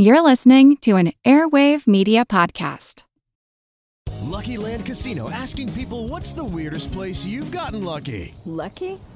You're listening to an Airwave Media Podcast. Lucky Land Casino asking people what's the weirdest place you've gotten lucky? Lucky?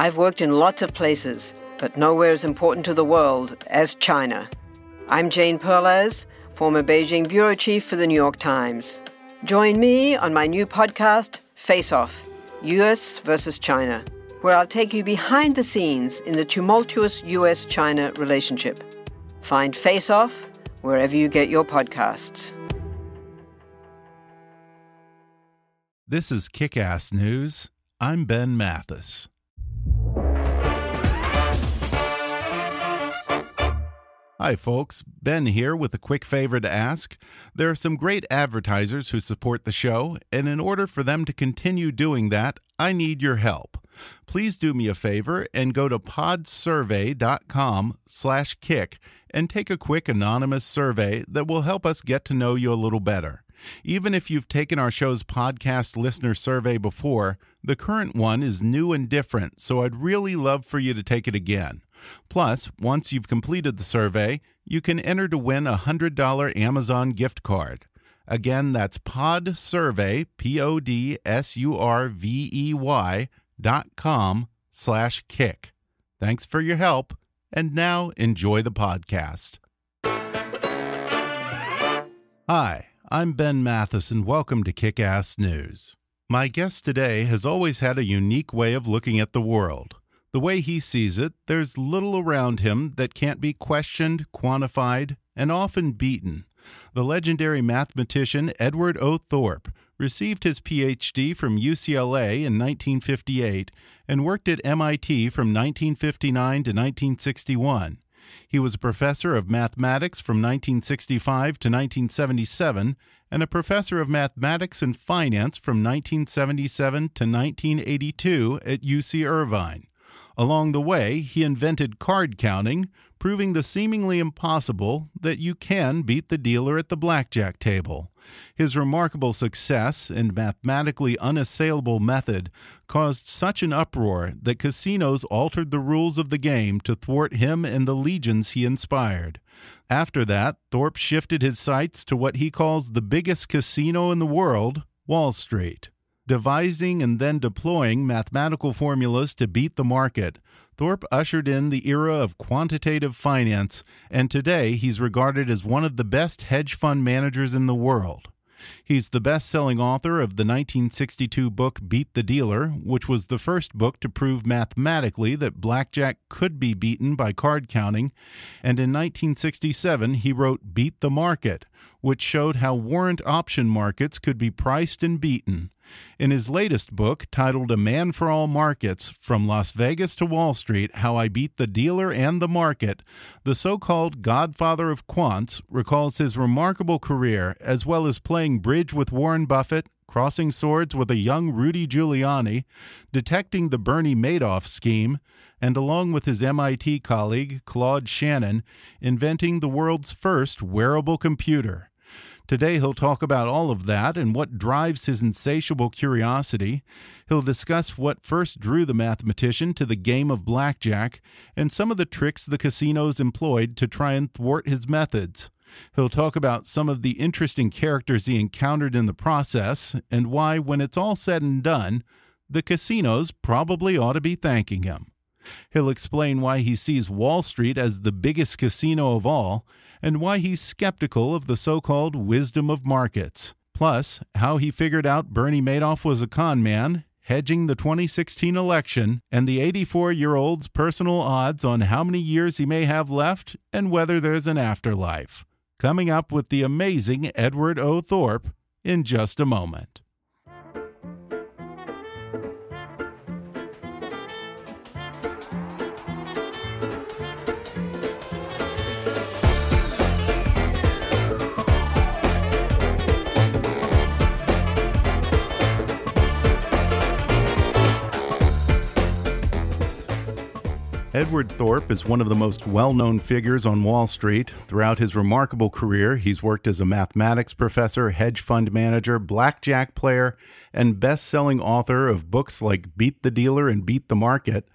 I've worked in lots of places, but nowhere as important to the world as China. I'm Jane Perlez, former Beijing bureau chief for the New York Times. Join me on my new podcast, Face Off US versus China, where I'll take you behind the scenes in the tumultuous US China relationship. Find Face Off wherever you get your podcasts. This is Kick Ass News. I'm Ben Mathis. Hi, folks. Ben here with a quick favor to ask. There are some great advertisers who support the show, and in order for them to continue doing that, I need your help. Please do me a favor and go to podsurvey.com slash kick and take a quick anonymous survey that will help us get to know you a little better. Even if you've taken our show's podcast listener survey before, the current one is new and different, so I'd really love for you to take it again. Plus, once you've completed the survey, you can enter to win a $100 Amazon gift card. Again, that's podsurvey, P-O-D-S-U-R-V-E-Y dot com slash kick. Thanks for your help, and now enjoy the podcast. Hi, I'm Ben Mathis, and welcome to Kick Ass News. My guest today has always had a unique way of looking at the world. The way he sees it, there's little around him that can't be questioned, quantified, and often beaten. The legendary mathematician Edward O. Thorp received his PhD from UCLA in 1958 and worked at MIT from 1959 to 1961. He was a professor of mathematics from 1965 to 1977 and a professor of mathematics and finance from 1977 to 1982 at UC Irvine. Along the way, he invented card counting, proving the seemingly impossible that you can beat the dealer at the blackjack table. His remarkable success and mathematically unassailable method caused such an uproar that casinos altered the rules of the game to thwart him and the legions he inspired. After that, Thorp shifted his sights to what he calls the biggest casino in the world, Wall Street. Devising and then deploying mathematical formulas to beat the market, Thorp ushered in the era of quantitative finance, and today he's regarded as one of the best hedge fund managers in the world. He's the best selling author of the 1962 book Beat the Dealer, which was the first book to prove mathematically that blackjack could be beaten by card counting. And in 1967, he wrote Beat the Market, which showed how warrant option markets could be priced and beaten. In his latest book, titled A Man for All Markets From Las Vegas to Wall Street How I Beat the Dealer and the Market, the so called godfather of quants recalls his remarkable career as well as playing bridge with Warren Buffett, crossing swords with a young Rudy Giuliani, detecting the Bernie Madoff scheme, and along with his MIT colleague Claude Shannon, inventing the world's first wearable computer. Today, he'll talk about all of that and what drives his insatiable curiosity. He'll discuss what first drew the mathematician to the game of blackjack and some of the tricks the casinos employed to try and thwart his methods. He'll talk about some of the interesting characters he encountered in the process and why, when it's all said and done, the casinos probably ought to be thanking him. He'll explain why he sees Wall Street as the biggest casino of all and why he's skeptical of the so called wisdom of markets. Plus, how he figured out Bernie Madoff was a con man, hedging the 2016 election, and the 84 year old's personal odds on how many years he may have left and whether there's an afterlife. Coming up with the amazing Edward O. Thorp in just a moment. Edward Thorp is one of the most well known figures on Wall Street. Throughout his remarkable career, he's worked as a mathematics professor, hedge fund manager, blackjack player, and best selling author of books like Beat the Dealer and Beat the Market.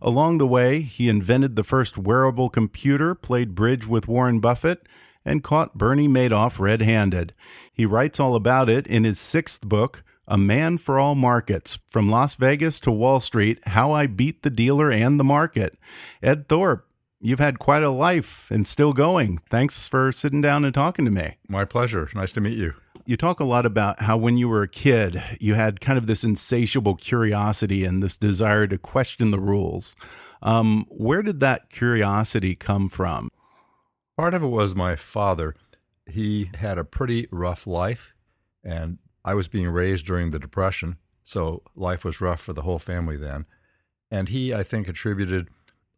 Along the way, he invented the first wearable computer, played bridge with Warren Buffett, and caught Bernie Madoff red handed. He writes all about it in his sixth book, a Man for All Markets From Las Vegas to Wall Street How I Beat the Dealer and the Market. Ed Thorp, you've had quite a life and still going. Thanks for sitting down and talking to me. My pleasure. Nice to meet you. You talk a lot about how when you were a kid, you had kind of this insatiable curiosity and this desire to question the rules. Um, where did that curiosity come from? Part of it was my father. He had a pretty rough life, and I was being raised during the Depression, so life was rough for the whole family then. And he, I think, attributed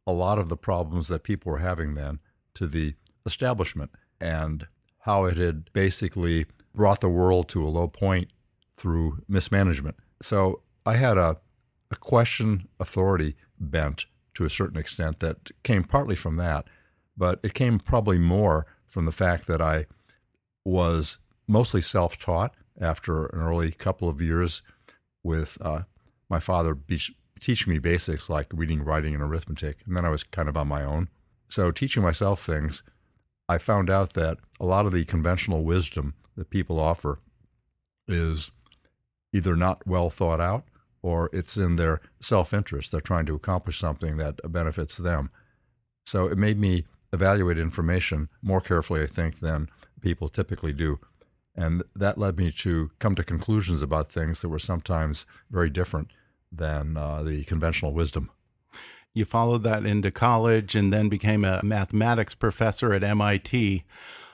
a lot of the problems that people were having then to the establishment and how it had basically brought the world to a low point through mismanagement. So I had a, a question authority bent to a certain extent that came partly from that, but it came probably more from the fact that I was mostly self taught after an early couple of years with uh, my father be- teaching me basics like reading, writing, and arithmetic. And then I was kind of on my own. So, teaching myself things, I found out that a lot of the conventional wisdom that people offer is either not well thought out or it's in their self interest. They're trying to accomplish something that benefits them. So, it made me evaluate information more carefully, I think, than people typically do. And that led me to come to conclusions about things that were sometimes very different than uh, the conventional wisdom. You followed that into college and then became a mathematics professor at MIT.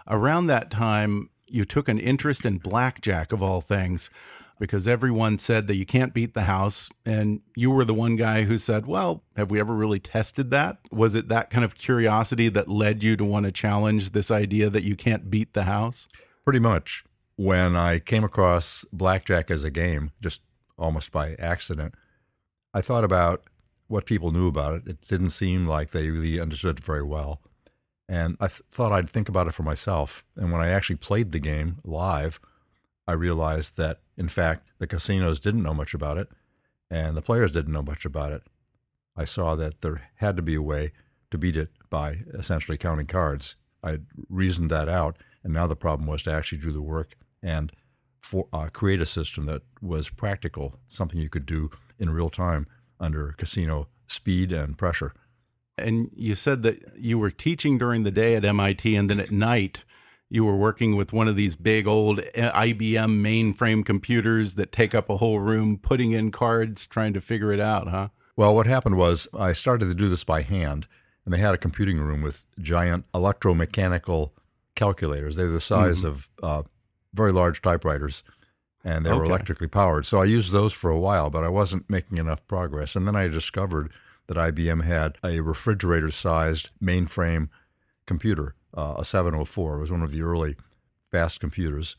Around that time, you took an interest in blackjack, of all things, because everyone said that you can't beat the house. And you were the one guy who said, Well, have we ever really tested that? Was it that kind of curiosity that led you to want to challenge this idea that you can't beat the house? Pretty much. When I came across blackjack as a game, just almost by accident, I thought about what people knew about it. It didn't seem like they really understood it very well. And I th- thought I'd think about it for myself. And when I actually played the game live, I realized that, in fact, the casinos didn't know much about it and the players didn't know much about it. I saw that there had to be a way to beat it by essentially counting cards. I reasoned that out, and now the problem was to actually do the work and for, uh, create a system that was practical, something you could do in real time under casino speed and pressure. And you said that you were teaching during the day at MIT, and then at night you were working with one of these big old IBM mainframe computers that take up a whole room, putting in cards, trying to figure it out, huh? Well, what happened was I started to do this by hand, and they had a computing room with giant electromechanical calculators. They're the size mm -hmm. of uh, very large typewriters, and they okay. were electrically powered. So I used those for a while, but I wasn't making enough progress. And then I discovered that IBM had a refrigerator sized mainframe computer, uh, a 704. It was one of the early fast computers.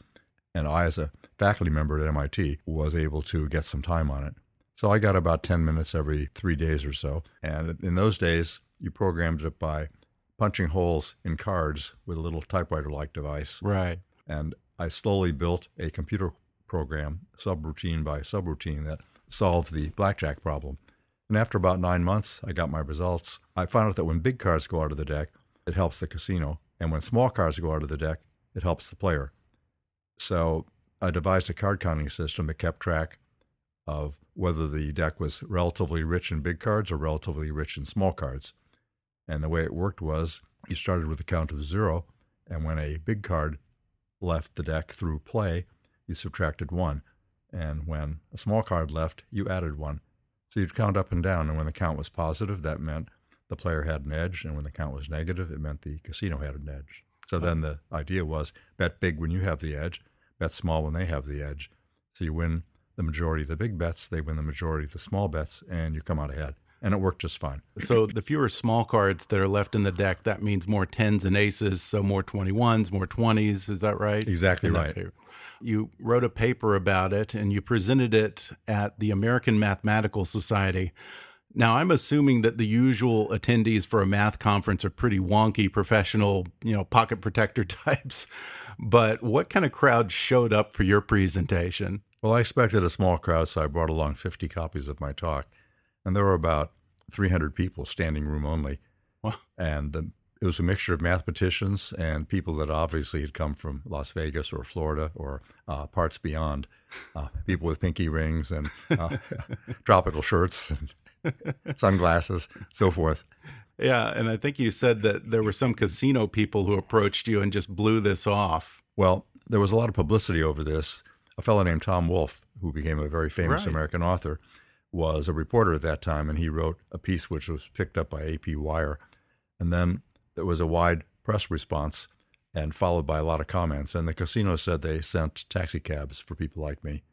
And I, as a faculty member at MIT, was able to get some time on it. So I got about 10 minutes every three days or so. And in those days, you programmed it by punching holes in cards with a little typewriter like device. Right. And I slowly built a computer program, subroutine by subroutine, that solved the blackjack problem. And after about nine months, I got my results. I found out that when big cards go out of the deck, it helps the casino. And when small cards go out of the deck, it helps the player. So I devised a card counting system that kept track of whether the deck was relatively rich in big cards or relatively rich in small cards. And the way it worked was you started with a count of zero, and when a big card left the deck through play, you subtracted one. And when a small card left, you added one. So you'd count up and down. And when the count was positive, that meant the player had an edge. And when the count was negative, it meant the casino had an edge. So then the idea was bet big when you have the edge, bet small when they have the edge. So you win the majority of the big bets, they win the majority of the small bets, and you come out ahead and it worked just fine. so the fewer small cards that are left in the deck, that means more tens and aces, so more 21s, more 20s. Is that right? Exactly right. You wrote a paper about it and you presented it at the American Mathematical Society. Now, I'm assuming that the usual attendees for a math conference are pretty wonky, professional, you know, pocket protector types. But what kind of crowd showed up for your presentation? Well, I expected a small crowd, so I brought along 50 copies of my talk. And there were about 300 people, standing room only. Wow. And the, it was a mixture of mathematicians and people that obviously had come from Las Vegas or Florida or uh, parts beyond. Uh, people with pinky rings and uh, tropical shirts and sunglasses, so forth. Yeah, and I think you said that there were some casino people who approached you and just blew this off. Well, there was a lot of publicity over this. A fellow named Tom Wolfe, who became a very famous Right. American author, was a reporter at that time, and he wrote a piece which was picked up by AP Wire. And then there was a wide press response and followed by a lot of comments. And the casino said they sent taxi cabs for people like me.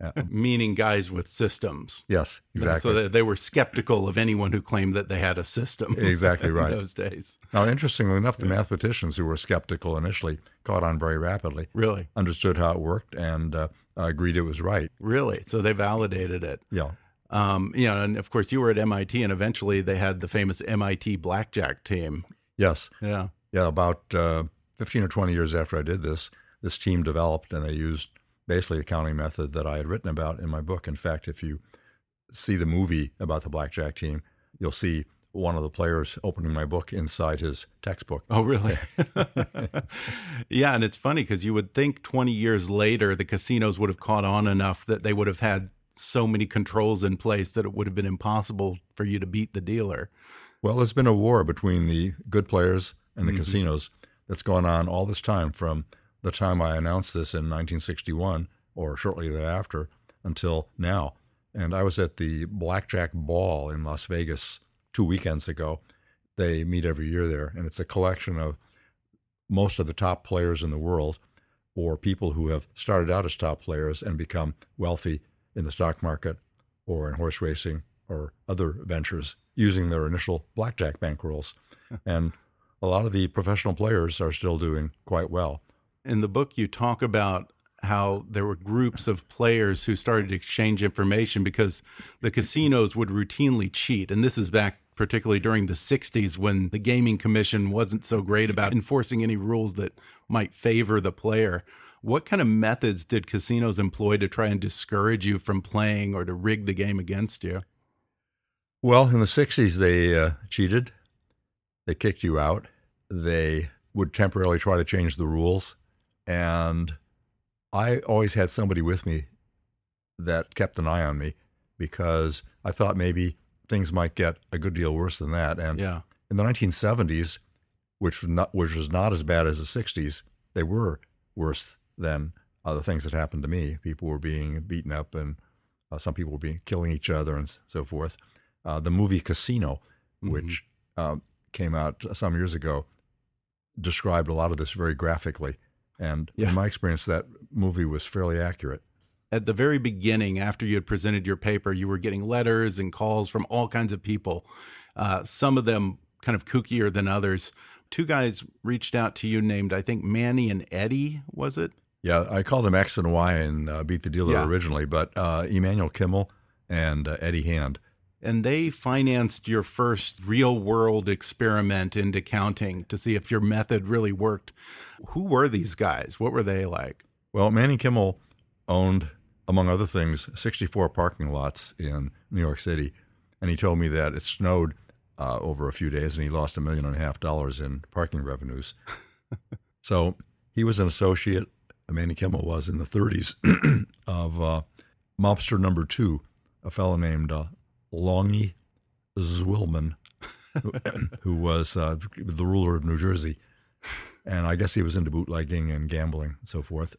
Meaning guys with systems. Yes, exactly. So they, they were skeptical of anyone who claimed that they had a system. Exactly right. those days. now, interestingly enough, the mathematicians who were skeptical initially caught on very rapidly, Really? understood how it worked, and uh, agreed it was right. Really? So they validated it. Yeah. Um, you know, and of course you were at MIT, and eventually they had the famous MIT blackjack team. Yes. Yeah. Yeah, about uh, 15 or 20 years after I did this, this team developed and they used basically the counting method that I had written about in my book. In fact, if you see the movie about the blackjack team, you'll see one of the players opening my book inside his textbook. Oh, really? yeah, and it's funny because you would think 20 years later the casinos would have caught on enough that they would have had so many controls in place that it would have been impossible for you to beat the dealer. Well, there's been a war between the good players and the mm-hmm. casinos that's gone on all this time from the time I announced this in 1961 or shortly thereafter until now. And I was at the Blackjack Ball in Las Vegas two weekends ago. They meet every year there, and it's a collection of most of the top players in the world or people who have started out as top players and become wealthy in the stock market or in horse racing or other ventures using their initial blackjack bankrolls. and a lot of the professional players are still doing quite well. In the book, you talk about how there were groups of players who started to exchange information because the casinos would routinely cheat. And this is back particularly during the 60s when the Gaming Commission wasn't so great about enforcing any rules that might favor the player. What kind of methods did casinos employ to try and discourage you from playing or to rig the game against you? Well, in the 60s, they uh, cheated. They kicked you out. They would temporarily try to change the rules. And I always had somebody with me that kept an eye on me because I thought maybe things might get a good deal worse than that. And Yeah. in the 1970s, which was not which was not as bad as the 60s, they were worse than uh, the things that happened to me. People were being beaten up, and uh, some people were being killing each other, and so forth. Uh, the movie Casino, which um, came out some years ago, described a lot of this very graphically. And Yeah. in my experience, that movie was fairly accurate. At the very beginning, after you had presented your paper, you were getting letters and calls from all kinds of people, uh, some of them kind of kookier than others. Two guys reached out to you named, I think, Manny and Eddie, was it? Yeah, I called him X and Y and uh, Beat the Dealer Yeah. originally, but uh, Emmanuel Kimmel and uh, Eddie Hand. And they financed your first real world experiment into counting to see if your method really worked. Who were these guys? What were they like? Well, Manny Kimmel owned, among other things, 64 parking lots in New York City. And he told me that it snowed uh, over a few days and he lost a million and a half dollars in parking revenues. so he was an associate, Manny Kimmel was in the 30s, of uh, mobster number two, a fellow named uh, Longy Zwillman, who, who was uh, the ruler of New Jersey. And I guess he was into bootlegging and gambling and so forth.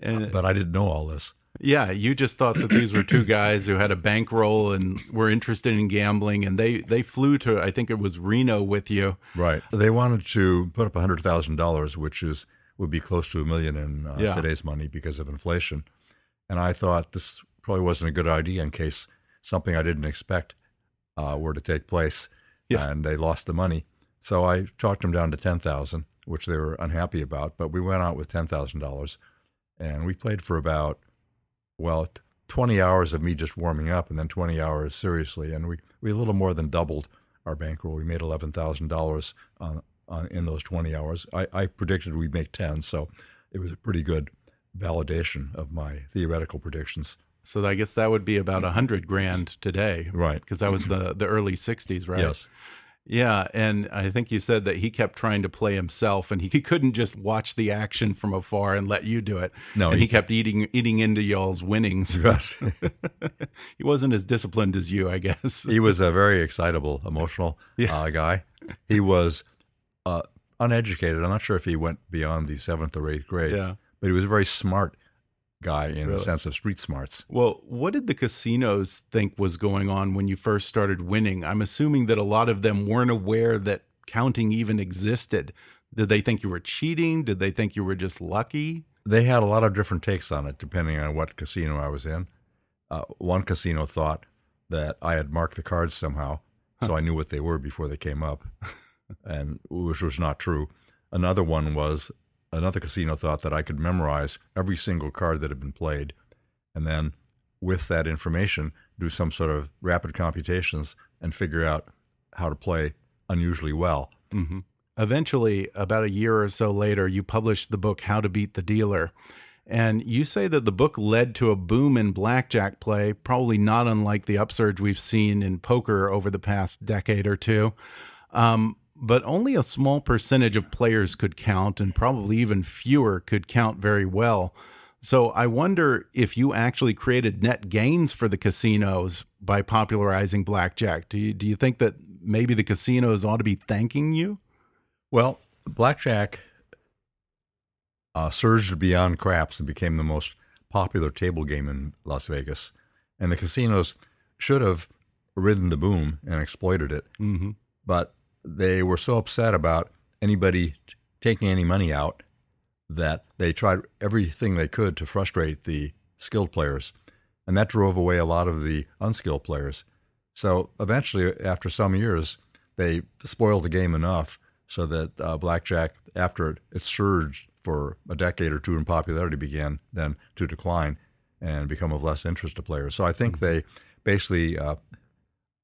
And But I didn't know all this. yeah, you just thought that these were two guys who had a bankroll and were interested in gambling, and they they flew to I think it was Reno with you. Right. They wanted to put up hundred thousand dollars, which is would be close to a million in uh, Yeah. today's money because of inflation. And I thought this probably wasn't a good idea in case something I didn't expect uh, were to take place, Yeah. and they lost the money. So I talked them down to ten thousand, which they were unhappy about. But we went out with ten thousand dollars, and we played for about well 20 hours of me just warming up and then 20 hours seriously. And we, we a little more than doubled our bankroll. We made $11,000 on, on, in those 20 hours. I, I predicted we'd make 10, so it was a pretty good validation of my theoretical predictions. So I guess that would be about a hundred grand today, Right. Because that was the the early '60s, right? Yes. Yeah, and I think you said that he kept trying to play himself, and he, he couldn't just watch the action from afar and let you do it. No, and he, he- kept eating eating into y'all's winnings. Yes. he wasn't as disciplined as you, I guess. he was a very excitable, emotional uh, guy. He was uh, uneducated. I'm not sure if he went beyond the seventh or eighth grade, Yeah. but he was very smart guy in Really? the sense of street smarts. Well, what did the casinos think was going on when you first started winning? I'm assuming that a lot of them weren't aware that counting even existed. Did they think you were cheating? Did they think you were just lucky? They had a lot of different takes on it depending on what casino I was in. Uh, one casino thought that I had marked the cards somehow, so I knew what they were before they came up, and which was not true. Another one was another casino thought that I could memorize every single card that had been played, and then with that information do some sort of rapid computations and figure out how to play unusually well. Mm-hmm. Eventually, about a year or so later, you published the book How to Beat the Dealer. And you say that the book led to a boom in blackjack play, probably not unlike the upsurge we've seen in poker over the past decade or two. Um, but only a small percentage of players could count, and probably even fewer could count very well. So I wonder if you actually created net gains for the casinos by popularizing blackjack. Do you, do you think that maybe the casinos ought to be thanking you? Well, blackjack uh, surged beyond craps and became the most popular table game in Las Vegas, and the casinos should have ridden the boom and exploited it. Mm-hmm. But they were so upset about anybody t- taking any money out that they tried everything they could to frustrate the skilled players, and that drove away a lot of the unskilled players. So eventually, after some years, they spoiled the game enough so that uh, blackjack, after it, it surged for a decade or two in popularity, began then to decline and become of less interest to players. So I think they basically uh,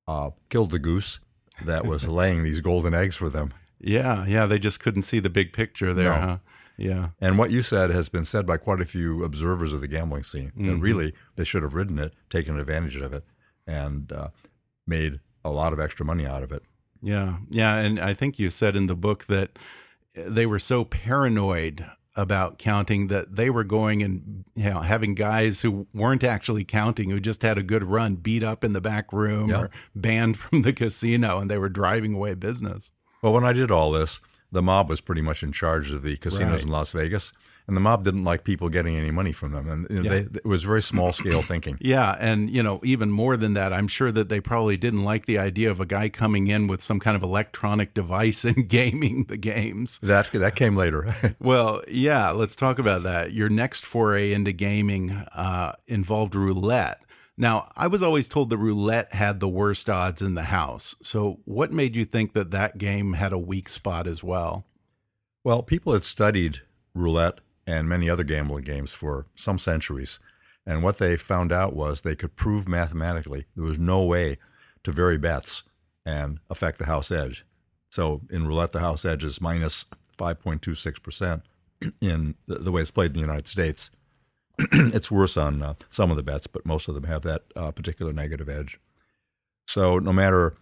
uh, killed the goose that was laying these golden eggs for them. Yeah, yeah, they just couldn't see the big picture there, No. huh? Yeah. And what you said has been said by quite a few observers of the gambling scene. Mhm. And really, they should have ridden it, taken advantage of it, and uh, made a lot of extra money out of it. Yeah, yeah, and I think you said in the book that they were so paranoid about counting that they were going and you know having guys who weren't actually counting who just had a good run beat up in the back room or banned from the casino and they were driving away business. Well, when I did all this, the mob was pretty much in charge of the casinos Right. in Las Vegas, and the mob didn't like people getting any money from them, and you know, Yeah. they, it was very small scale thinking. Yeah, and you know, even more than that, I'm sure that they probably didn't like the idea of a guy coming in with some kind of electronic device and gaming the games. That that came later. Well, yeah, let's talk about that. Your next foray into gaming uh, involved roulette. Now, I was always told that roulette had the worst odds in the house. So, what made you think that that game had a weak spot as well? Well, people had studied roulette and many other gambling games for some centuries. And what they found out was they could prove mathematically there was no way to vary bets and affect the house edge. So in roulette, the house edge is minus 5.26% in the, way it's played in the United States. it's worse on uh, some of the bets, but most of them have that uh, particular negative edge. So no matter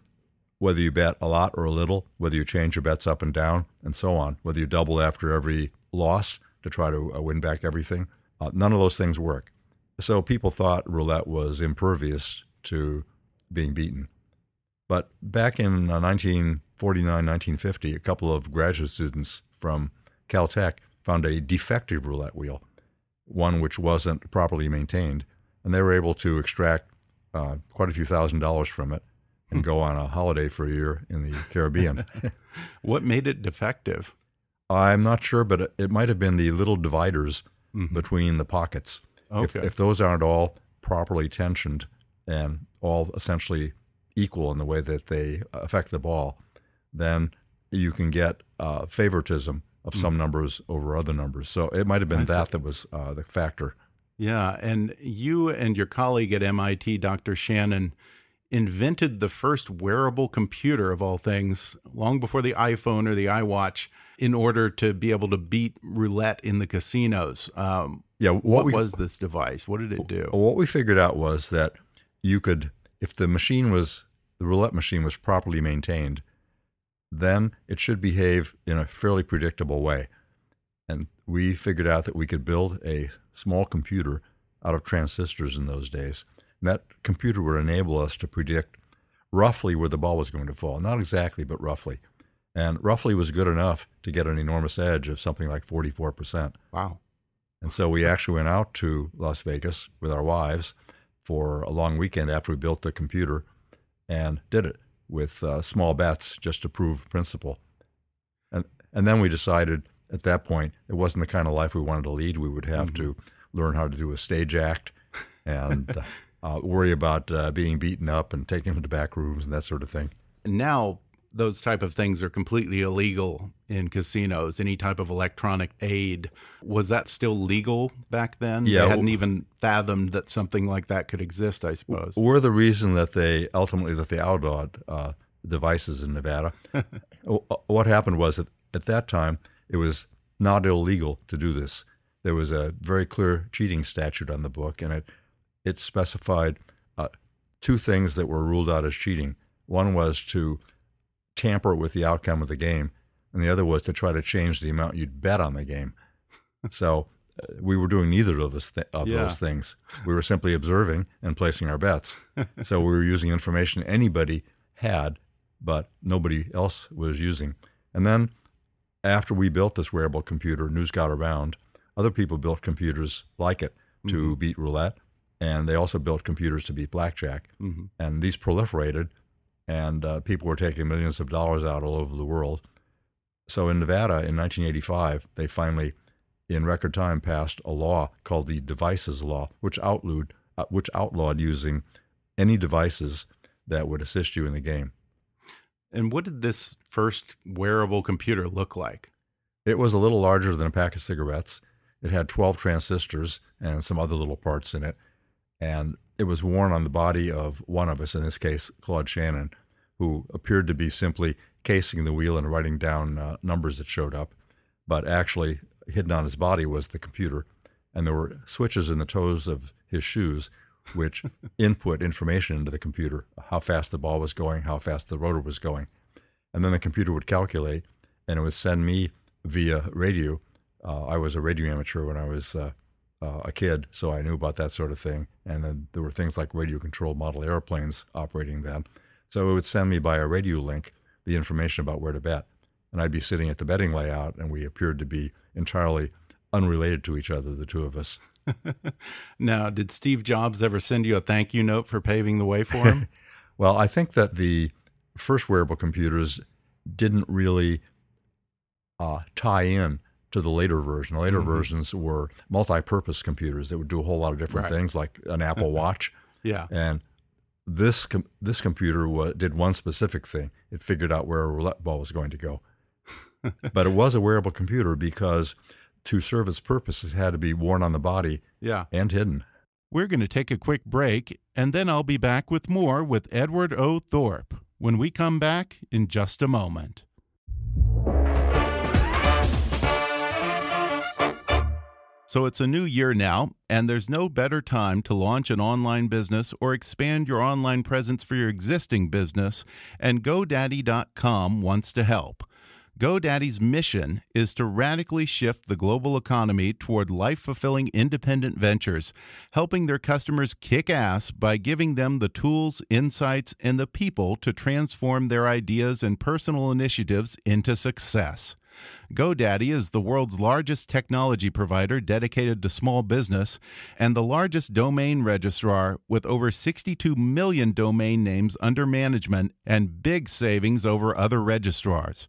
whether you bet a lot or a little, whether you change your bets up and down, and so on, whether you double after every loss to try to uh, win back everything, uh, none of those things work. So people thought roulette was impervious to being beaten. But back in uh, 1949, 1950, a couple of graduate students from Caltech found a defective roulette wheel, one which wasn't properly maintained, and they were able to extract uh, quite a few thousand dollars from it and go on a holiday for a year in the Caribbean. What made it defective? I'm not sure, but it, it might have been the little dividers between the pockets. If, Okay. if those aren't all properly tensioned and all essentially equal in the way that they affect the ball, then you can get uh, favoritism of some numbers over other numbers. So it might have been I see. that that was uh, the factor. Yeah, and you and your colleague at MIT, Dr. Shannon, invented the first wearable computer of all things long before the iPhone or the iWatch in order to be able to beat roulette in the casinos. Um, yeah, what, what we, was this device? What did it do? What we figured out was that you could, if the machine was, the roulette machine was properly maintained, then it should behave in a fairly predictable way. And we figured out that we could build a small computer out of transistors in those days And that computer would enable us to predict roughly where the ball was going to fall. Not exactly, but roughly. And roughly was good enough to get an enormous edge of something like 44%. Wow. And so we actually went out to Las Vegas with our wives for a long weekend after we built the computer and did it with uh, small bets just to prove principle. And, and then we decided at that point it wasn't the kind of life we wanted to lead. We would have mm-hmm. to learn how to do a stage act and uh, worry about uh, being beaten up and taken into back rooms and that sort of thing. Now, those type of things are completely illegal in casinos. Any type of electronic aid was that still legal back then? Yeah, they hadn't even fathomed that something like that could exist. I suppose. We're the reason that they ultimately that they outlawed uh, devices in Nevada. what happened was that at that time it was not illegal to do this. There was a very clear cheating statute on the book, and it it specified uh, two things that were ruled out as cheating. One was to tamper with the outcome of the game, and the other was to try to change the amount you'd bet on the game. so uh, we were doing neither of, those, th- of yeah. those things. We were simply observing and placing our bets. so we were using information anybody had, but nobody else was using. And then after we built this wearable computer, news got around. Other people built computers like it to mm-hmm. beat roulette and they also built computers to beat blackjack. Mm-hmm. And these proliferated, and uh, people were taking millions of dollars out all over the world. So in Nevada in 1985, they finally, in record time, passed a law called the Devices Law, which outlawed uh, which outlawed using any devices that would assist you in the game. And what did this first wearable computer look like? It was a little larger than a pack of cigarettes. It had 12 transistors and some other little parts in it and it was worn on the body of one of us, in this case, Claude Shannon, who appeared to be simply casing the wheel and writing down uh, numbers that showed up, but actually hidden on his body was the computer, and there were switches in the toes of his shoes which input information into the computer how fast the ball was going, how fast the rotor was going. And then the computer would calculate and it would send me via radio. Uh, I was a radio amateur when I was uh, uh, a kid, so I knew about that sort of thing. And then there were things like radio controlled model airplanes operating then. So it would send me by a radio link the information about where to bet. And I'd be sitting at the betting layout, and we appeared to be entirely unrelated to each other, the two of us. now, did Steve Jobs ever send you a thank you note for paving the way for him? well, I think that the first wearable computers didn't really uh, tie in to the later version. The later mm-hmm. versions were multi-purpose computers that would do a whole lot of different right. things, like an Apple Watch. yeah, and this com- this computer w- did one specific thing. It figured out where a roulette ball was going to go. but it was a wearable computer because to serve its purpose, it had to be worn on the body yeah. and hidden. We're going to take a quick break, and then I'll be back with more with Edward O. Thorp when we come back in just a moment. So it's a new year now, and there's no better time to launch an online business or expand your online presence for your existing business, and GoDaddy.com wants to help. GoDaddy's mission is to radically shift the global economy toward life fulfilling independent ventures, helping their customers kick ass by giving them the tools, insights, and the people to transform their ideas and personal initiatives into success. GoDaddy is the world's largest technology provider dedicated to small business and the largest domain registrar with over 62 million domain names under management and big savings over other registrars.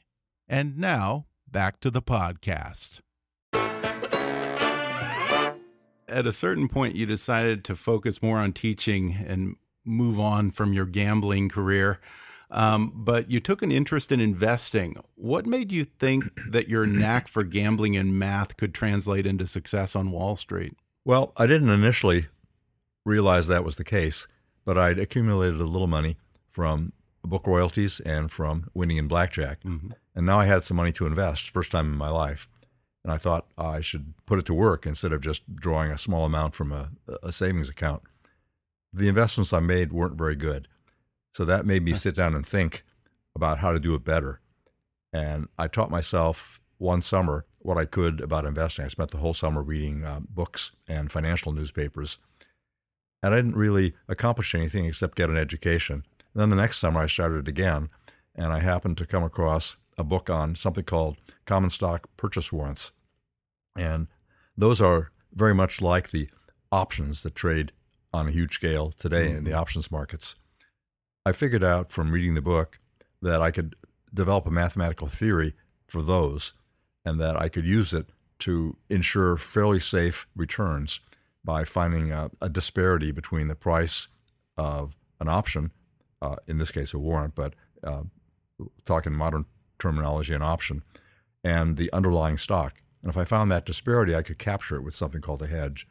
And now, back to the podcast. At a certain point, you decided to focus more on teaching and move on from your gambling career. Um, but you took an interest in investing. What made you think that your knack for gambling and math could translate into success on Wall Street? Well, I didn't initially realize that was the case, but I'd accumulated a little money from book royalties and from winning in blackjack. Mm-hmm. And now I had some money to invest, first time in my life. And I thought I should put it to work instead of just drawing a small amount from a, a savings account. The investments I made weren't very good. So that made me sit down and think about how to do it better. And I taught myself one summer what I could about investing. I spent the whole summer reading uh, books and financial newspapers. And I didn't really accomplish anything except get an education. And then the next summer, I started again, and I happened to come across a book on something called common stock purchase warrants. And those are very much like the options that trade on a huge scale today mm-hmm. in the mm-hmm. options markets. I figured out from reading the book that I could develop a mathematical theory for those and that I could use it to ensure fairly safe returns by finding a, a disparity between the price of an option uh, in this case a warrant, but uh, talking modern terminology, an option, and the underlying stock. And if I found that disparity, I could capture it with something called a hedge.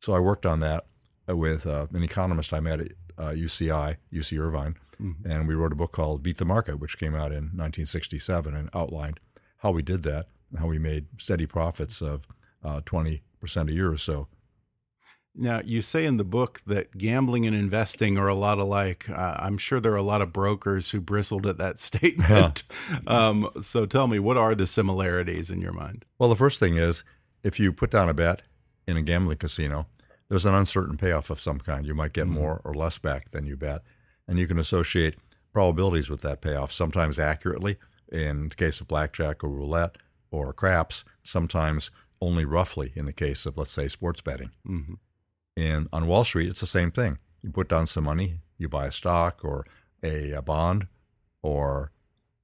So I worked on that with uh, an economist I met at UCI, uh, UC Irvine, mm-hmm. and we wrote a book called Beat the Market, which came out in 1967 and outlined how we did that and how we made steady profits of uh, 20% a year or so now, you say in the book that gambling and investing are a lot alike. Uh, I'm sure there are a lot of brokers who bristled at that statement. um, so tell me, what are the similarities in your mind? Well, the first thing is if you put down a bet in a gambling casino, there's an uncertain payoff of some kind. You might get mm -hmm. more or less back than you bet. And you can associate probabilities with that payoff, sometimes accurately in the case of blackjack or roulette or craps, sometimes only roughly in the case of, let's say, sports betting. Mm -hmm. And on Wall Street, it's the same thing. You put down some money, you buy a stock or a, a bond or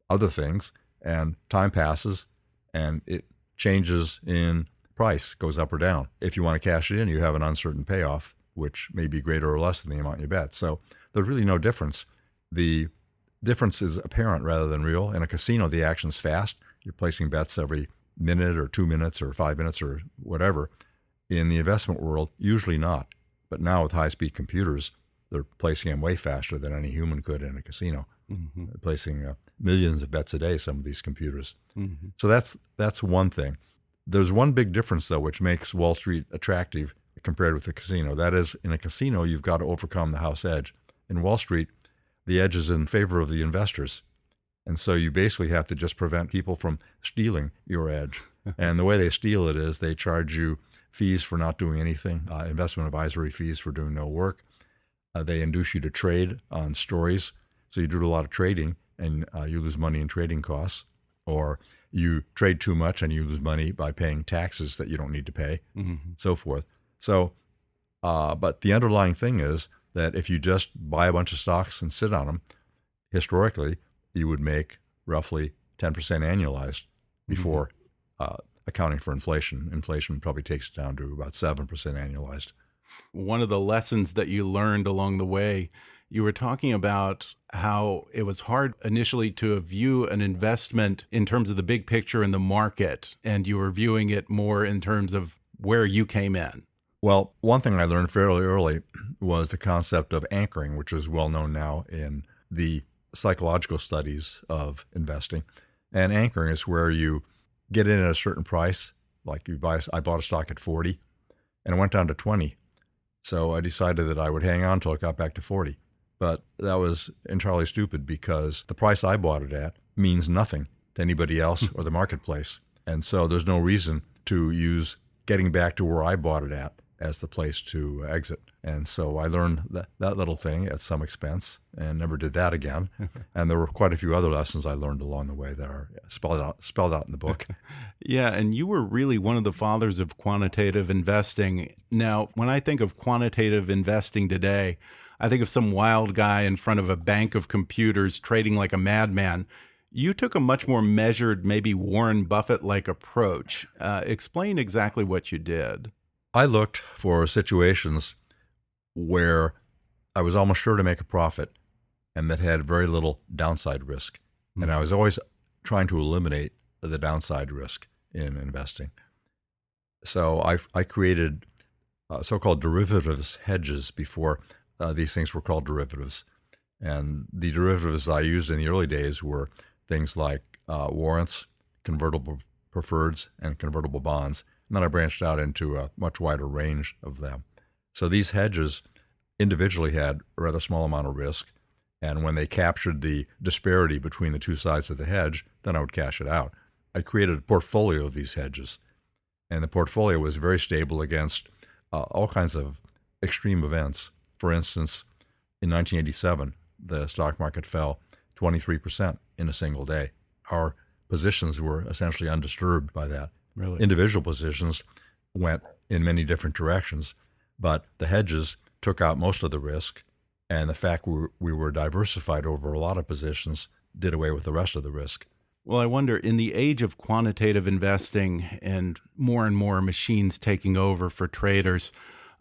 other things, and time passes and it changes in price, goes up or down. If you want to cash it in, you have an uncertain payoff, which may be greater or less than the amount you bet. So there's really no difference. The difference is apparent rather than real. In a casino, the action's fast. You're placing bets every minute or two minutes or five minutes or whatever. In the investment world, usually not. But now with high speed computers, they're placing them way faster than any human could in a casino. Mm-hmm. placing uh, millions of bets a day, some of these computers. Mm-hmm. So that's, that's one thing. There's one big difference, though, which makes Wall Street attractive compared with the casino. That is, in a casino, you've got to overcome the house edge. In Wall Street, the edge is in favor of the investors. And so you basically have to just prevent people from stealing your edge. and the way they steal it is they charge you fees for not doing anything, uh, investment advisory fees for doing no work. Uh, they induce you to trade on stories. So you do a lot of trading and uh, you lose money in trading costs, or you trade too much and you lose money by paying taxes that you don't need to pay, mm-hmm. so forth. So, uh, but the underlying thing is that if you just buy a bunch of stocks and sit on them, historically, you would make roughly 10% annualized before mm-hmm. Accounting for inflation. Inflation probably takes it down to about 7% annualized. One of the lessons that you learned along the way, you were talking about how it was hard initially to view an investment in terms of the big picture in the market, and you were viewing it more in terms of where you came in. Well, one thing I learned fairly early was the concept of anchoring, which is well known now in the psychological studies of investing. And anchoring is where you get in at a certain price. Like you buy, I bought a stock at 40 and it went down to 20. So I decided that I would hang on until it got back to 40. But that was entirely stupid because the price I bought it at means nothing to anybody else or the marketplace. And so there's no reason to use getting back to where I bought it at as the place to exit. And so I learned that, that little thing at some expense and never did that again. and there were quite a few other lessons I learned along the way that are spelled out, spelled out in the book. yeah, and you were really one of the fathers of quantitative investing. Now, when I think of quantitative investing today, I think of some wild guy in front of a bank of computers trading like a madman. You took a much more measured, maybe Warren Buffett like approach. Uh, explain exactly what you did. I looked for situations where I was almost sure to make a profit and that had very little downside risk. Mm-hmm. And I was always trying to eliminate the downside risk in investing. So I, I created uh, so called derivatives hedges before uh, these things were called derivatives. And the derivatives I used in the early days were things like uh, warrants, convertible preferreds, and convertible bonds. And then I branched out into a much wider range of them. So these hedges individually had a rather small amount of risk. And when they captured the disparity between the two sides of the hedge, then I would cash it out. I created a portfolio of these hedges. And the portfolio was very stable against uh, all kinds of extreme events. For instance, in 1987, the stock market fell 23% in a single day. Our positions were essentially undisturbed by that. Really? Individual positions went in many different directions, but the hedges took out most of the risk, and the fact we, we were diversified over a lot of positions did away with the rest of the risk. Well, I wonder in the age of quantitative investing and more and more machines taking over for traders,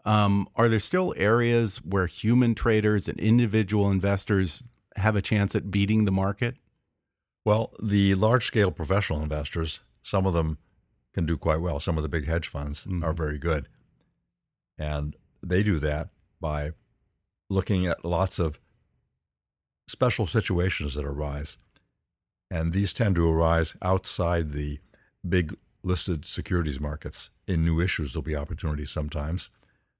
um, are there still areas where human traders and individual investors have a chance at beating the market? Well, the large scale professional investors, some of them can do quite well. Some of the big hedge funds mm-hmm. are very good. And they do that by looking at lots of special situations that arise. And these tend to arise outside the big listed securities markets. In new issues, there'll be opportunities sometimes.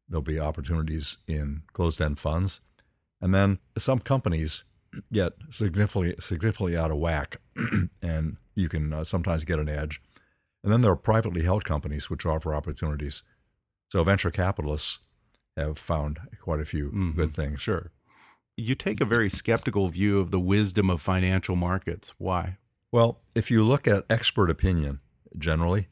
There'll be opportunities in closed end funds. And then some companies get significantly significantly out of whack, and you can uh, sometimes get an edge. And then there are privately held companies which offer opportunities. So venture capitalists have found quite a few mm-hmm. good things. Sure. You take a very skeptical view of the wisdom of financial markets. Why? Well, if you look at expert opinion generally,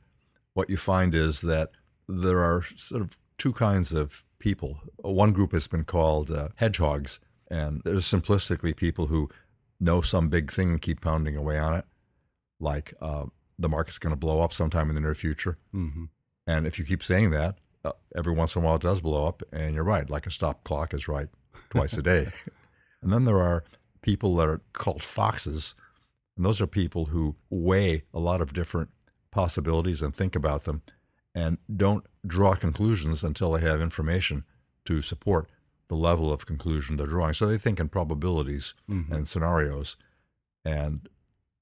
what you find is that there are sort of two kinds of people. One group has been called uh, hedgehogs, and there's simplistically people who know some big thing and keep pounding away on it, like uh, the market's going to blow up sometime in the near future. Mm-hmm. And if you keep saying that, uh, every once in a while it does blow up, and you're right. Like a stop clock is right twice a day. and then there are people that are called foxes, and those are people who weigh a lot of different possibilities and think about them, and don't draw conclusions until they have information to support the level of conclusion they're drawing. So they think in probabilities mm-hmm. and scenarios, and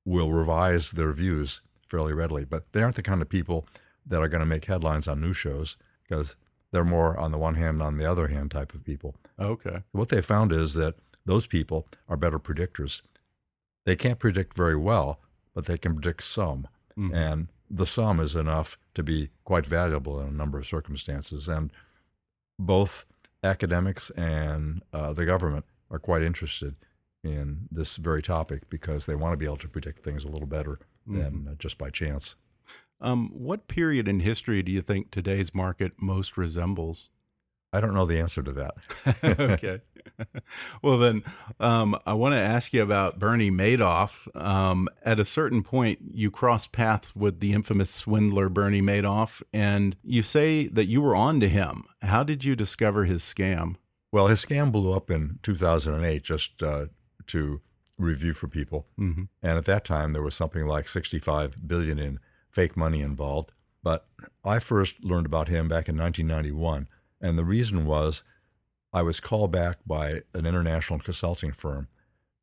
will revise their views fairly readily. But they aren't the kind of people that are going to make headlines on news shows because they're more on the one hand, on the other hand type of people. Okay. What they found is that those people are better predictors. They can't predict very well, but they can predict some. Mm-hmm. And the sum is enough to be quite valuable in a number of circumstances. And both academics and uh, the government are quite interested in this very topic because they want to be able to predict things a little better than uh, just by chance. Um, what period in history do you think today's market most resembles? I don't know the answer to that. okay. well, then um, I want to ask you about Bernie Madoff. Um, at a certain point, you crossed paths with the infamous swindler Bernie Madoff, and you say that you were on to him. How did you discover his scam? Well, his scam blew up in 2008, just uh, to review for people. Mm-hmm. And at that time, there was something like 65 billion in fake money involved. But I first learned about him back in 1991, and the reason was I was called back by an international consulting firm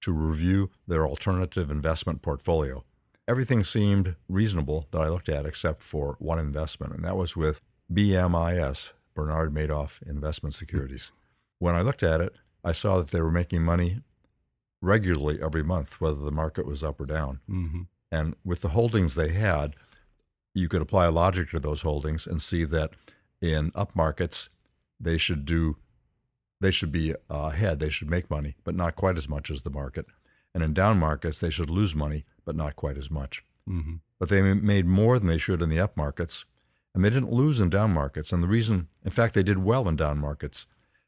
to review their alternative investment portfolio. Everything seemed reasonable that I looked at except for one investment, and that was with BMIS, Bernard Madoff Investment Securities. When I looked at it, I saw that they were making money regularly every month, whether the market was up or down. Mm-hmm. And with the holdings they had, you could apply logic to those holdings and see that in up markets, they should do, they should be ahead, they should make money, but not quite as much as the market. And in down markets, they should lose money, but not quite as much. Mm-hmm. But they made more than they should in the up markets, and they didn't lose in down markets. And the reason, in fact, they did well in down markets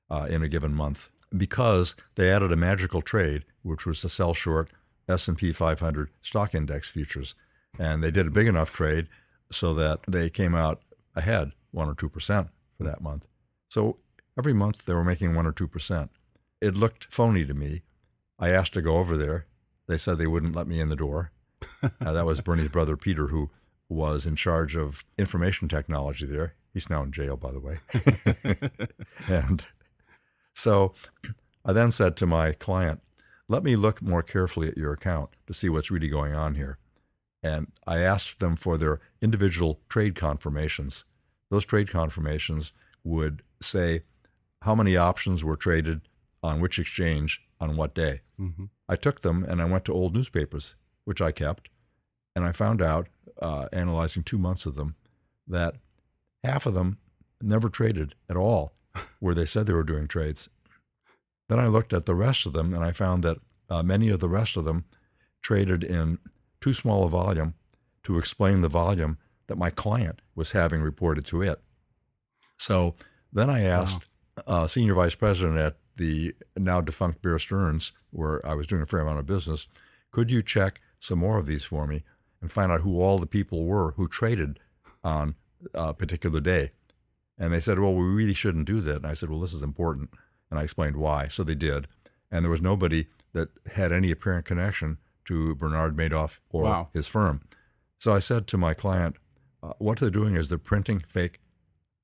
uh, in a given month because they added a magical trade, which was to sell short S&P 500 stock index futures, and they did a big enough trade so that they came out ahead one or two percent for that month. So every month they were making one or two percent. It looked phony to me. I asked to go over there. They said they wouldn't let me in the door. uh, that was Bernie's brother Peter, who was in charge of information technology there. He's now in jail, by the way. and so I then said to my client, let me look more carefully at your account to see what's really going on here. And I asked them for their individual trade confirmations. Those trade confirmations would say how many options were traded on which exchange on what day. Mm-hmm. I took them and I went to old newspapers, which I kept, and I found out, uh, analyzing two months of them, that half of them never traded at all where they said they were doing trades. Then I looked at the rest of them and I found that uh, many of the rest of them traded in too small a volume to explain the volume that my client was having reported to it. So then I asked wow. uh, senior vice president at the now defunct Bear Stearns, where I was doing a fair amount of business, could you check some more of these for me and find out who all the people were who traded on a particular day? And they said, well, we really shouldn't do that. And I said, well, this is important. And I explained why. So they did. And there was nobody that had any apparent connection to Bernard Madoff or wow. his firm. So I said to my client, uh, what they're doing is they're printing fake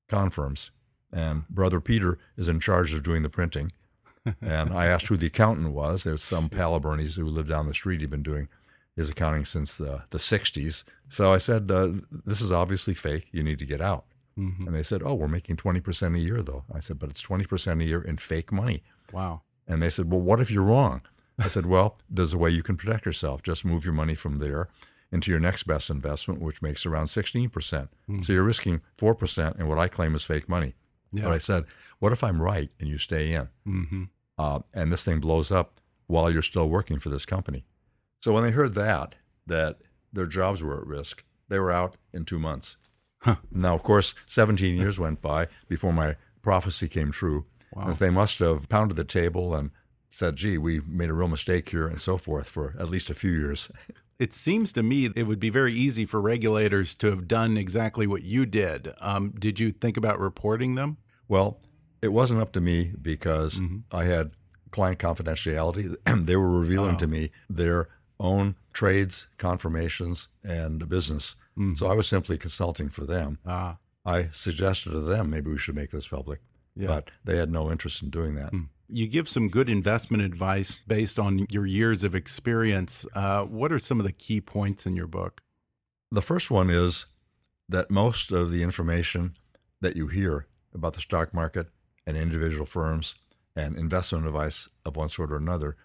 confirms. And brother Peter is in charge of doing the printing. and I asked who the accountant was. There's some pal of Bernie's who lived down the street. He'd been doing his accounting since the, the 60s. So I said, uh, This is obviously fake. You need to get out. Mm-hmm. And they said, Oh, we're making 20% a year, though. I said, But it's 20% a year in fake money. Wow. And they said, Well, what if you're wrong? I said, Well, there's a way you can protect yourself. Just move your money from there into your next best investment, which makes around 16%. percent Mm-hmm. So you're risking 4% in what I claim is fake money. Yeah. But I said, What if I'm right and you stay in? Mm-hmm. Uh, and this thing blows up while you're still working for this company. So when they heard that, that their jobs were at risk, they were out in two months. Huh. Now, of course, 17 years went by before my prophecy came true. Wow. As they must have pounded the table and said, gee, we made a real mistake here, and so forth, for at least a few years. It seems to me it would be very easy for regulators to have done exactly what you did. Um, did you think about reporting them? Well, it wasn't up to me because Mm-hmm. I had client confidentiality. they were revealing to me their own trades, confirmations, and business. Mm-hmm. So I was simply consulting for them. Ah, I suggested to them maybe we should make this public, Yeah. but they had no interest in doing that. you give some good investment advice based on your years of experience. Uh, what are some of the key points in your book? The first one is that most of the information that you hear about the stock market and individual firms and investment advice of one sort or another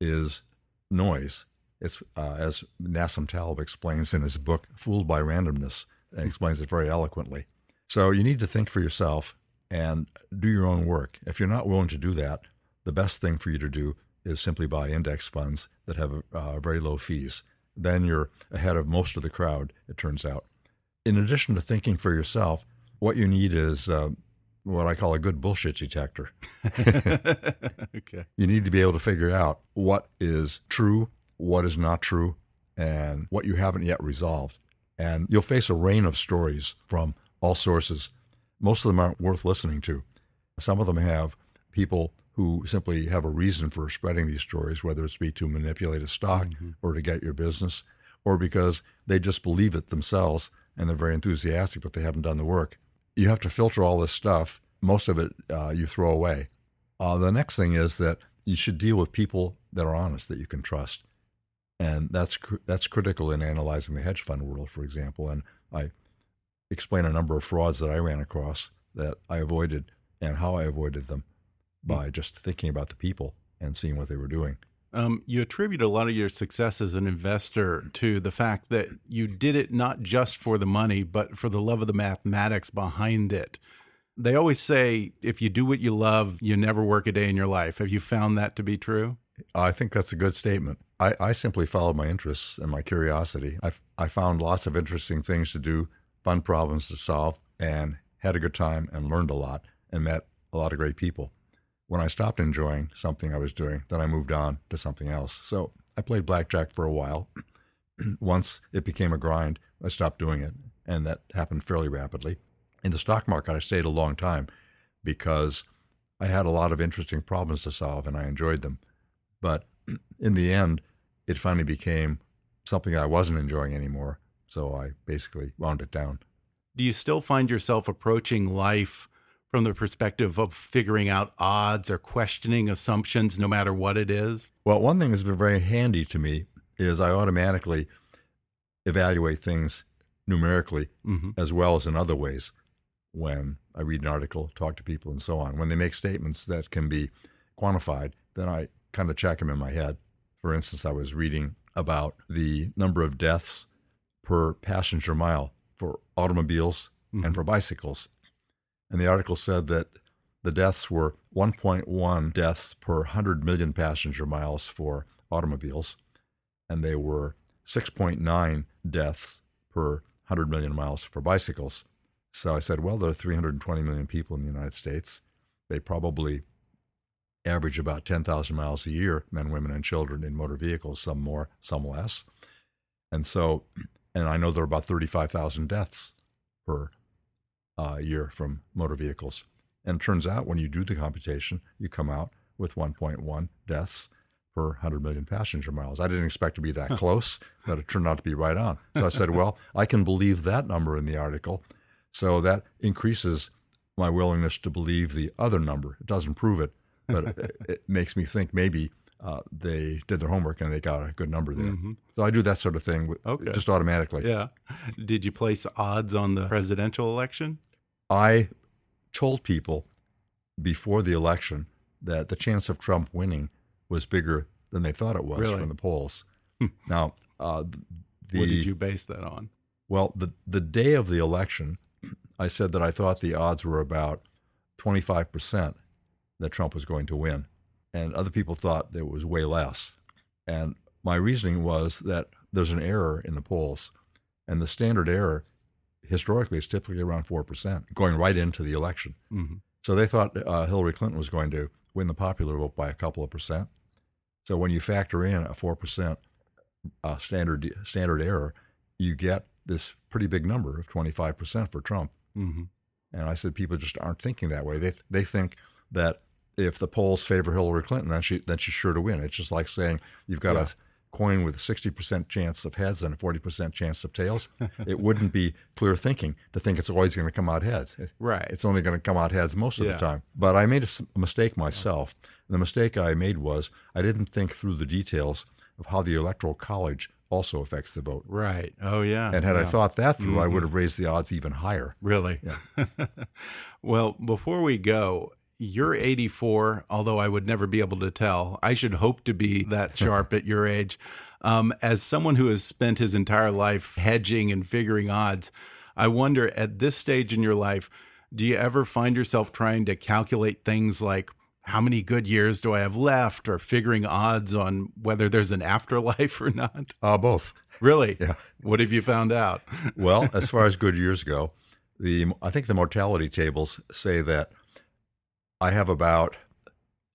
is noise. It's uh, as Nassim Taleb explains in his book "Fooled by Randomness," and explains it very eloquently. So you need to think for yourself and do your own work. If you're not willing to do that, the best thing for you to do is simply buy index funds that have uh, very low fees. Then you're ahead of most of the crowd, it turns out. In addition to thinking for yourself, what you need is uh, what I call a good bullshit detector. okay. You need to be able to figure out what is true, what is not true, and what you haven't yet resolved. And you'll face a rain of stories from all sources. Most of them aren't worth listening to. Some of them have people who simply have a reason for spreading these stories, whether it's be to manipulate a stock or to get your business, or because they just believe it themselves and they're very enthusiastic, but they haven't done the work. You have to filter all this stuff. Most of it uh, you throw away. Uh, the next thing is that you should deal with people that are honest, that you can trust, and that's cr- that's critical in analyzing the hedge fund world, for example. And I explain a number of frauds that I ran across that I avoided and how I avoided them by just thinking about the people and seeing what they were doing. Um, you attribute a lot of your success as an investor to the fact that you did it not just for the money, but for the love of the mathematics behind it. They always say if you do what you love, you never work a day in your life. Have you found that to be true? I think that's a good statement. I, I simply followed my interests and my curiosity. I, I found lots of interesting things to do, fun problems to solve, and had a good time and learned a lot and met a lot of great people. When I stopped enjoying something I was doing, then I moved on to something else. So I played blackjack for a while. Once it became a grind, I stopped doing it, and that happened fairly rapidly. In the stock market, I stayed a long time because I had a lot of interesting problems to solve and I enjoyed them. But in the end, it finally became something I wasn't enjoying anymore. So I basically wound it down. Do you still find yourself approaching life from the perspective of figuring out odds or questioning assumptions, no matter what it is? Well, one thing that's been very handy to me is I automatically evaluate things numerically mm -hmm. as well as in other ways when I read an article, talk to people, and so on. When they make statements that can be quantified, then I kind of check them in my head. For instance, I was reading about the number of deaths per passenger mile for automobiles mm-hmm. and for bicycles. And the article said that the deaths were 1.1 deaths per 100 million passenger miles for automobiles, and they were 6.9 deaths per 100 million miles for bicycles. So I said, well, there are 320 million people in the United States. They probably average about 10,000 miles a year, men, women, and children in motor vehicles, some more, some less. And so, and I know there are about 35,000 deaths per uh, year from motor vehicles. And it turns out when you do the computation, you come out with 1.1 deaths per 100 million passenger miles. I didn't expect to be that close, but it turned out to be right on. So I said, well, I can believe that number in the article. So that increases my willingness to believe the other number. It doesn't prove it, but it, it, makes me think maybe uh, they did their homework and they got a good number there. Mm-hmm. So I do that sort of thing with, okay. just automatically. Yeah. Did you place odds on the presidential election? I told people before the election that the chance of Trump winning was bigger than they thought it was really? from the polls. now, uh, the, what did you base that on? Well, the the day of the election, I said that I thought the odds were about 25% that Trump was going to win. And other people thought it was way less. And my reasoning was that there's an error in the polls. And the standard error historically is typically around 4%, going right into the election. Mm-hmm. So they thought uh, Hillary Clinton was going to win the popular vote by a couple of percent. So when you factor in a 4% uh, standard, standard error, you get this pretty big number of 25% for Trump. Mm-hmm. And I said people just aren't thinking that way. They they think that if the polls favor Hillary Clinton, then she then she's sure to win. It's just like saying you've got yeah. a coin with a 60% chance of heads and a 40% chance of tails. it wouldn't be clear thinking to think it's always going to come out heads. Right. It's only going to come out heads most of yeah. the time. But I made a mistake myself. And the mistake I made was I didn't think through the details of how the Electoral College also affects the vote. Right. Oh, yeah. And had yeah. I thought that through, mm-hmm. I would have raised the odds even higher. Really? Yeah. well, before we go, you're 84, although I would never be able to tell. I should hope to be that sharp at your age. Um, as someone who has spent his entire life hedging and figuring odds, I wonder at this stage in your life, do you ever find yourself trying to calculate things like how many good years do I have left, or figuring odds on whether there's an afterlife or not? Uh, both. Really? Yeah. What have you found out? well, as far as good years go, the I think the mortality tables say that I have about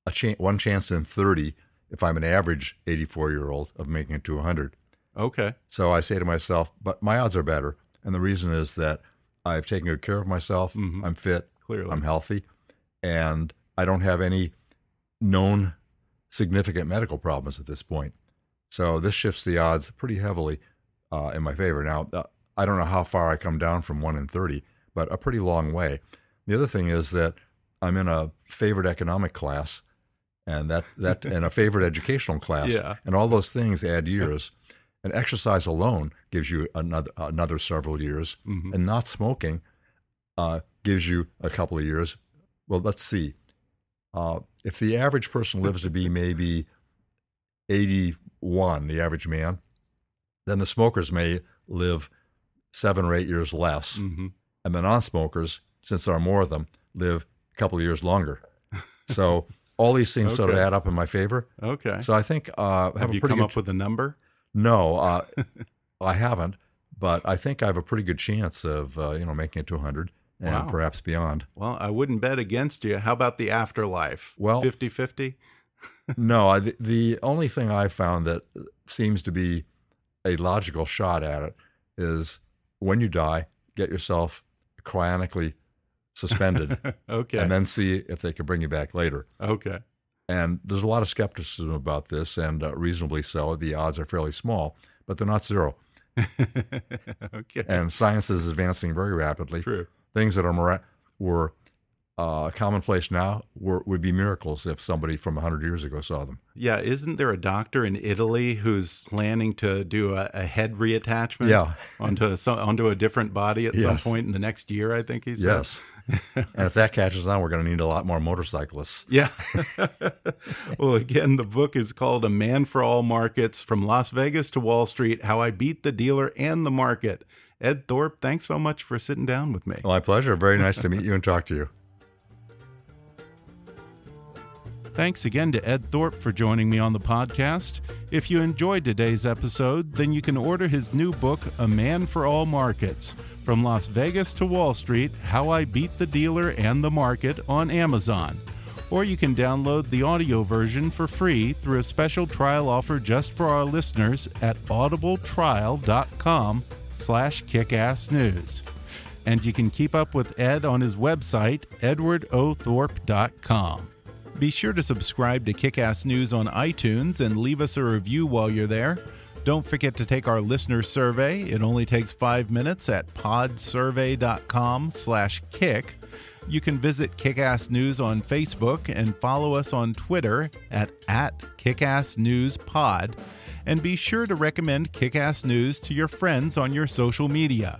a ch- one chance in 30 if I'm an average 84 year old of making it to 100. Okay. So I say to myself, but my odds are better. And the reason is that I've taken good care of myself. Mm-hmm. I'm fit. Clearly. I'm healthy. And I don't have any known significant medical problems at this point. So this shifts the odds pretty heavily uh, in my favor. Now, uh, I don't know how far I come down from 1 in 30, but a pretty long way. The other thing is that I'm in a favorite economic class and that, that and a favorite educational class. Yeah. And all those things add years. And exercise alone gives you another another several years. Mm-hmm. And not smoking uh, gives you a couple of years. Well, let's see. Uh, if the average person lives to be maybe 81, the average man, then the smokers may live seven or eight years less. hmm And the non smokers, since there are more of them, live couple of years longer. So all these things sort of add up in my favor. Okay. So I think uh, have, Have you come up with a number? No, uh, I haven't, but I think I have a pretty good chance of uh, you know making it to 100 and Wow. perhaps beyond. Well, I wouldn't bet against you. How about the afterlife? Well- 50 50? no, I, the, the only thing I found that seems to be a logical shot at it is when you die, get yourself cryonically suspended, Okay. and then see if they can bring you back later. okay. And there's a lot of skepticism about this, and uh, reasonably so. The odds are fairly small, but they're not zero. okay. And science is advancing very rapidly. True. things that are mira- were uh, commonplace now were, would be miracles if somebody from 100 years ago saw them. Yeah, isn't there a doctor in Italy who's planning to do a, a head reattachment? Yeah. onto some, onto a different body at Yes. some point in the next year. I think he said. Yes. and if that catches on, we're going to need a lot more motorcyclists. Yeah. well, again, the book is called A Man for All Markets From Las Vegas to Wall Street How I Beat the Dealer and the Market. Ed Thorp, thanks so much for sitting down with me. My pleasure. Very nice to meet you and talk to you. Thanks again to Ed Thorp for joining me on the podcast. If you enjoyed today's episode, then you can order his new book, A Man for All Markets From Las Vegas to Wall Street How I Beat the Dealer and the Market on Amazon. Or you can download the audio version for free through a special trial offer just for our listeners at audibletrial.com slash kickassnews. And you can keep up with Ed on his website, edwardothorp.com. Be sure to subscribe to Kickass News on iTunes and leave us a review while you're there. Don't forget to take our listener survey. It only takes five minutes at podsurvey.com slash kick. You can visit Kickass News on Facebook and follow us on Twitter at, at KickassNewsPod. And be sure to recommend Kickass News to your friends on your social media.